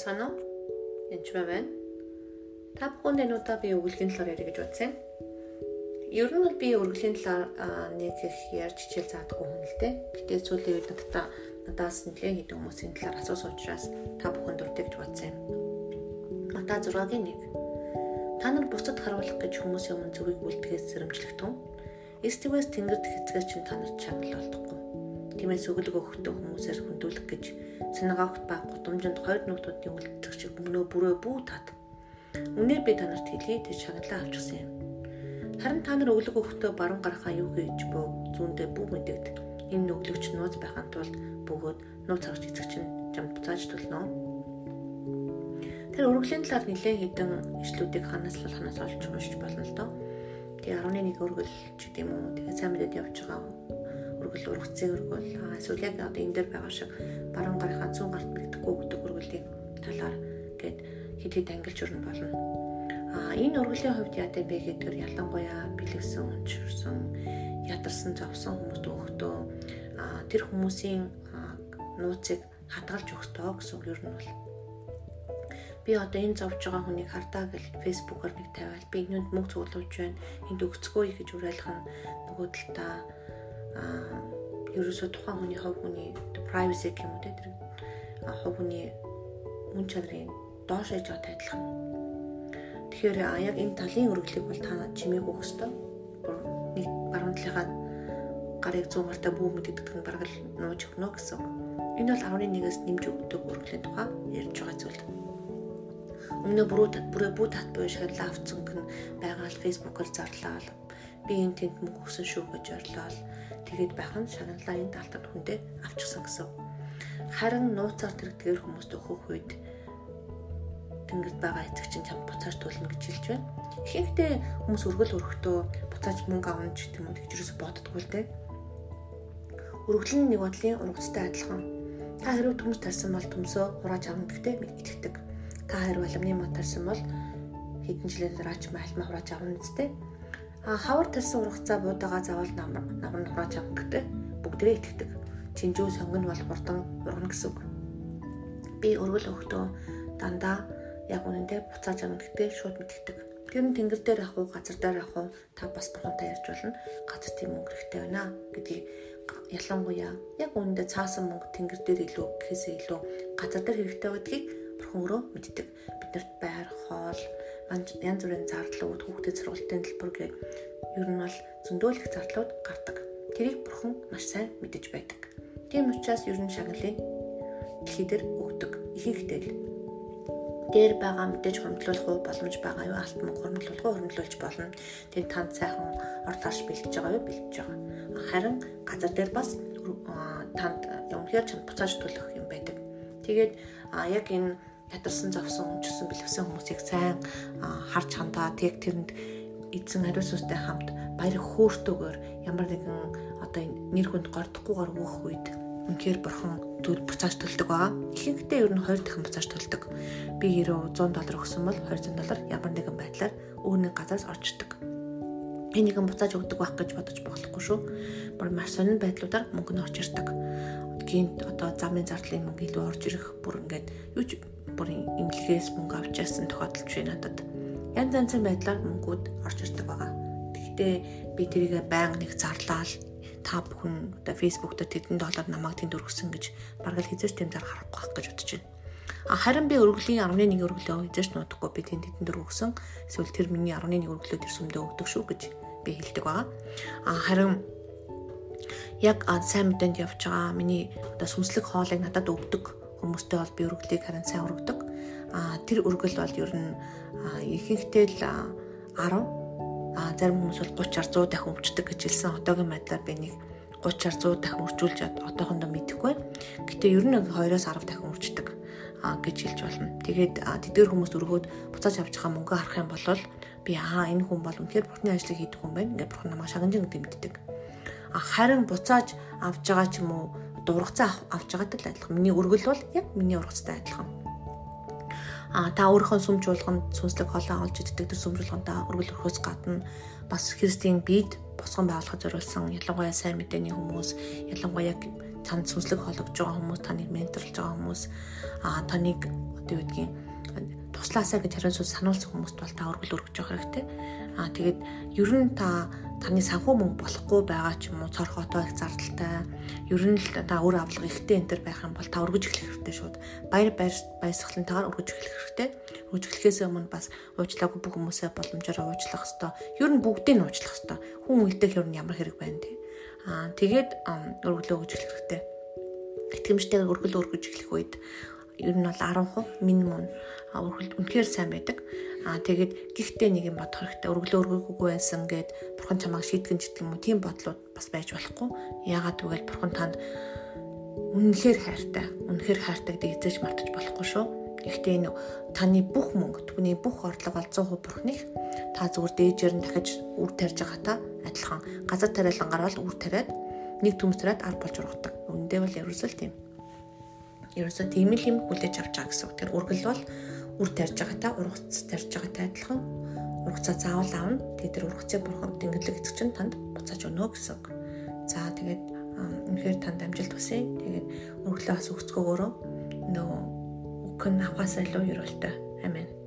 байцгаана уу? Энд байна. Та бүхэнд энэ удаа би өгүүлгийн талаар ярих гэж бодсон. Ер нь бол би өргөлийн талаар нэг их ярьж хичээл заадаггүй хүн л дээ. Гэтэ сүүлийн үед надад надаас нэлээд хэдэн хүмүүсийн талаар асуусан учраас та бүхэнд дуртай гэж бодсон юм. Мата 6-гийн 1. Та нар бусдад харуулах гэж хүмүүсийн өмнө зүгийг үлдэхээс сэрэмжлэхтэн. Эстивэс тэнгэрд хэцгээс чинь та нарт шагнал болдохгүй. Тиймээс өглөг өгөхтэй хүмүүсээр хөндүүлэх гэж Синагогт ба гудамжинд хоёр нутуудын үлддэг шиг өмнөө бүрөө бүү тат. Үнээр би танарт хэлье тэр шагналаа авчихсан юм. Харин та нар өглөг өгөхдөө баруун гарахаа юу хийж бөө зүүндээ бүү мэдэгд. Энэ нүглөгч нууц байхын тулд бөгөөд нууц харж эцэг чинь жамд буцааж төлнө. Тэр өргөлийн талаар нэлээд хэдэн ишлүүдийг ханаас л ханаас олж уншиж болно л доо. Тэгээ 11 өргөл ч гэдэм үү. Тэгээ сайн мэдээд явж байгаа өргөл ургацын өргөл эсвэл яг одоо энэ дээр байгаа шиг баруун гарынхаа зүүн гарт бэлдэхгүй гэдэг өргөлийн талаар гээд хэд хэд ангилж өрнө болно. А энэ өргөлийн хувьд яатай бэ гэдгээр ялангуяа бэлэвсэн, унширсан, ядарсан, зовсон хүмүүст өгөхдөө тэр хүмүүсийн нууцыг хадгалж өгсдөө гэсэн үг ер нь бол. Би одоо энэ зовж байгаа хүнийг хардаа гэл фэйсбүүкээр нэг тавиал. Би энэнд мөнгө цуглуулж байна. Энд өгцгөө гэж уриалах нь нөгөө талдаа аа ерөөсөө тухайн хүний хувь хүний privacy гэх юм те тэр хувь хүний үн чанарын доош ээж байгаатай адилхан. Тэгэхээр яг энэ талын өргөлийг бол та чимээгүй хөстөө. Нэг баруун талынхаа гарыг 100 гартаа бүү мэддэг нь бараг л нууж өгнө гэсэн. Энэ бол 11-ээс нэмж өгдөг өргөлийн тухай ярьж байгаа зүйл. Өмнө бүрөө бүрээ бүү тат буй шиг лавцсан гэн байгаа л фэйсбүүкээр зарлаа. Би энэ тэнд мөнгө өгсөн шүү гэж орлоо тэгээд байх нь шагналаа энэ даалтад хүндээ авчихсан гэсэн. Харин нууцаар тэрэгдгээр хүмүүст өгөх үед тэнгэрд байгаа эцэг чинь чам буцааж төлнө гэж хэлж байна. Ихэнхдээ хүмүүс өргөл өргөхдөө буцааж мөнгө авна ч гэдэг юм юусе боддггүй л дээ. Өргөл нь нэг бодлын урагцтай адилхан. Та хэрэг төмс тарсан бол төмсөө хурааж авна гэхдээ итгэдэг. Та хэрэг аламны мод тарсан бол хэдэн жилээр дараач майлмаа хурааж авна үстэй А хавар талсан ургацаа буудаага заавал намар намар нурааж авдаг бүгдээ итгэдэг. Чинжүү сонгон бол хурдан ургана гэсэн үг. Би өргөл өгтөө дандаа яг үнэндээ авна гэдэгт шууд мэддэг. Тэр нь тэнгэр дээр ах уу газар дээр ах уу та бас бурхантай ярьж болно. Газар тийм өнгөрөхтэй байна гэдгийг ялангуяа яг үнэндээ цаасан мөнгө тэнгэр дээр илүү гэхээсээ илүү газар дээр хэрэгтэй гэдгийг бурхан өөрөө мэддэг. Биднэрт байр, хоол, янз бүрийн зардлууд, хүүхдэд сургалтын төлбөр гээд ер нь бол зөндөөлөх зардлууд гардаг. Тэрийг бурхан маш сайн мэдэж байдаг. Тийм учраас ер нь шагналыг дэлхий дээр өгдөг. Ихэнхдээ л дээр байгаа мэдээж хөрөмтлүүлэх боломж байгаа юу? Алт мөнгө хөрөмтлүүлэх хөрөмтлүүлж болно. Тэгээд танд сайхан ор тарш бэлтэж байгаа юу? Бэлтэж байгаа. Харин газар дээр бас танд өмнөхөр чанд буцааж төлөх юм байдаг. Тэгээд яг энэ ятарсан завсан өмчсөн бэлэвсэн хүмүүсийг сайн харж хандаад яг тэрэнд эзэн хариу сүнстэй хамт баяр хөөртөгөөр ямар нэгэн одоо нэр хүнд гордохгүйгээр өөх үед үнэхээр бурхан зүйл буцааж төлдөг байгаа. Ихэнхдээ ер нь 2 дахин буцааж төлдөг. Би хэрэг 100 доллар өгсөн бол 200 доллар ямар нэгэн байдлаар өөрийн газраас орчдөг. Энийг нь буцааж өгдөг байх гэж бодож болохгүй шүү. Бүр маш сонин байдлуудаар мөнгө нь орж ирдэг. Гинт одоо замын зардлын мөнгө илүү орж ирэх бүр ингээд юу ч бүрийн имлэгээс мөнгө авч яасан тохиолдол биш надад. Янз янзын байдлаар мөнгүүд орж ирдэг байгаа. Гэхдээ би тэрийг байнга нэг зарлаал та бүхэн одоо фейсбુક дээр тэдэн доллар намайг тэнд өргөсөн гэж бараг л хизээч тэнд харахгүй байх гэж бодож байна. А харин би өргөлийн 11 өргөлөө хизээч нуудахгүй би тэнд тэнд өргөсөн. Эсвэл тэр миний 11 өргөлөө тэр сүмдээ өгдөг шүү гэж би хэлдэг байгаа. А харин яг сайн мэдээнд явж байгаа миний одоо сүнслэг хоолыг надад өгдөг хүмүүстэй бол би өргөлийг харин сайн өргөдөг. А тэр өргөл бол ер нь ихэнхдээ л 10 а зарим хүмүүс бол 30 100 дахин өвчдөг гэж хэлсэн. Одоогийн байдлаар би нэг 30 100 дахин өрчүүлж одоохондоо мэдэхгүй. Гэтэ ер нь 2-оос 10 дахин өрчдөг гэж хэлж болно. Тэгээд тэдгээр хүмүүс өргөөд буцааж авч байгаа мөнгө харах юм бол би аа энэ хүн бол үнэхээр бурхны ажлыг хийдэг хүн байна. Ингээд бурхан намайг шагнажин гэдэг мэддэг. А харин буцааж авч байгаа ч юм уу ургацаа авч байгаатай л адилхан. Миний өргөл бол яг миний ургацтай адилхан. А та өөрийнхөө сүмж болгонд сүнслэг хоолоо олж иддэг тэр сүмж болгонда өргөл өрхөөс гадна бас христийн биед босгон байгуулахад зориулсан ялангуяа сайн мэдээний хүмүүс ялангуяа танд сүнслэг хологж байгаа хүмүүс, таныг менторлж байгаа хүмүүс, аа таныг одоо юу гэдгийг туслаасаа гэж хариу сүнс сануулсан хүмүүст бол та өргөл өргөж явах хэрэгтэй. Аа тэгээд ер нь та таны санхүү мөнгө болохгүй байгаа ч юм уу? Цорхотой их зардалтай. Ер нь л та өөр авлага ихтэй энэ төр байх юм бол та өргөж эхлэх хэрэгтэй шууд. Баяр баясгалантайгаар өргөж эхлэх хэрэгтэй. Өргөж эхлэхээс өмнө бас уучлаагүй бүх хүмүүсээ боломжоор уучлах хэрэгтэй ер нь бүгдийг нь уучлах хэрэгтэй хүн үлдэх ер нь ямар хэрэг байна те. Аа тэгээд өргөлөө өгж эхлэх хэрэгтэй. Итгэмжтэйгээр өргөл өргөж эхлэх үед ер нь бол 10% минимум өргөлд үнэхээр сайн байдаг. Аа тэгээд гихтээ нэг юм бодох хэрэгтэй. Өргөлөө өргөөгүй байсан гэд бурхан чамайг шийтгэн гэдэг юм уу? Тийм бодлууд бас байж болохгүй. Яагаад гэвэл бурхан танд үнэхээр хайртай. Үнэхээр хайртай гэдгийг эзэж мартаж болохгүй шүү. Гэхдээ энэ таны бүх мөнгө, түүний бүх орлого бол 100% бурхных. Та зүгээр дээжээр нь дахиж үр тарьж байгаа та адилхан газар тариалангаар бол үр тариад нэг төмсрээд ар болж ургадаг. Үндэ бол ерөөсөө тийм ерөөсөө тийм л юм хүлээж авч байгаа гэсэн үг. Тэр үргэл бол үр тарьж байгаатай ургац тарьж байгаатай адилхан ургацаа заавал аавна. Тэгээд тэр ургацыг бурхан тэнгэрлэг эцэг чинь танд буцааж өгнө гэсэн үг. За тэгээд үнэхээр танд амжилт хүсье. Тэгээд өргөлөө бас өгцгөөгөөрөө нөө үхэн авахаас илүү ерөөлтэй. Амен.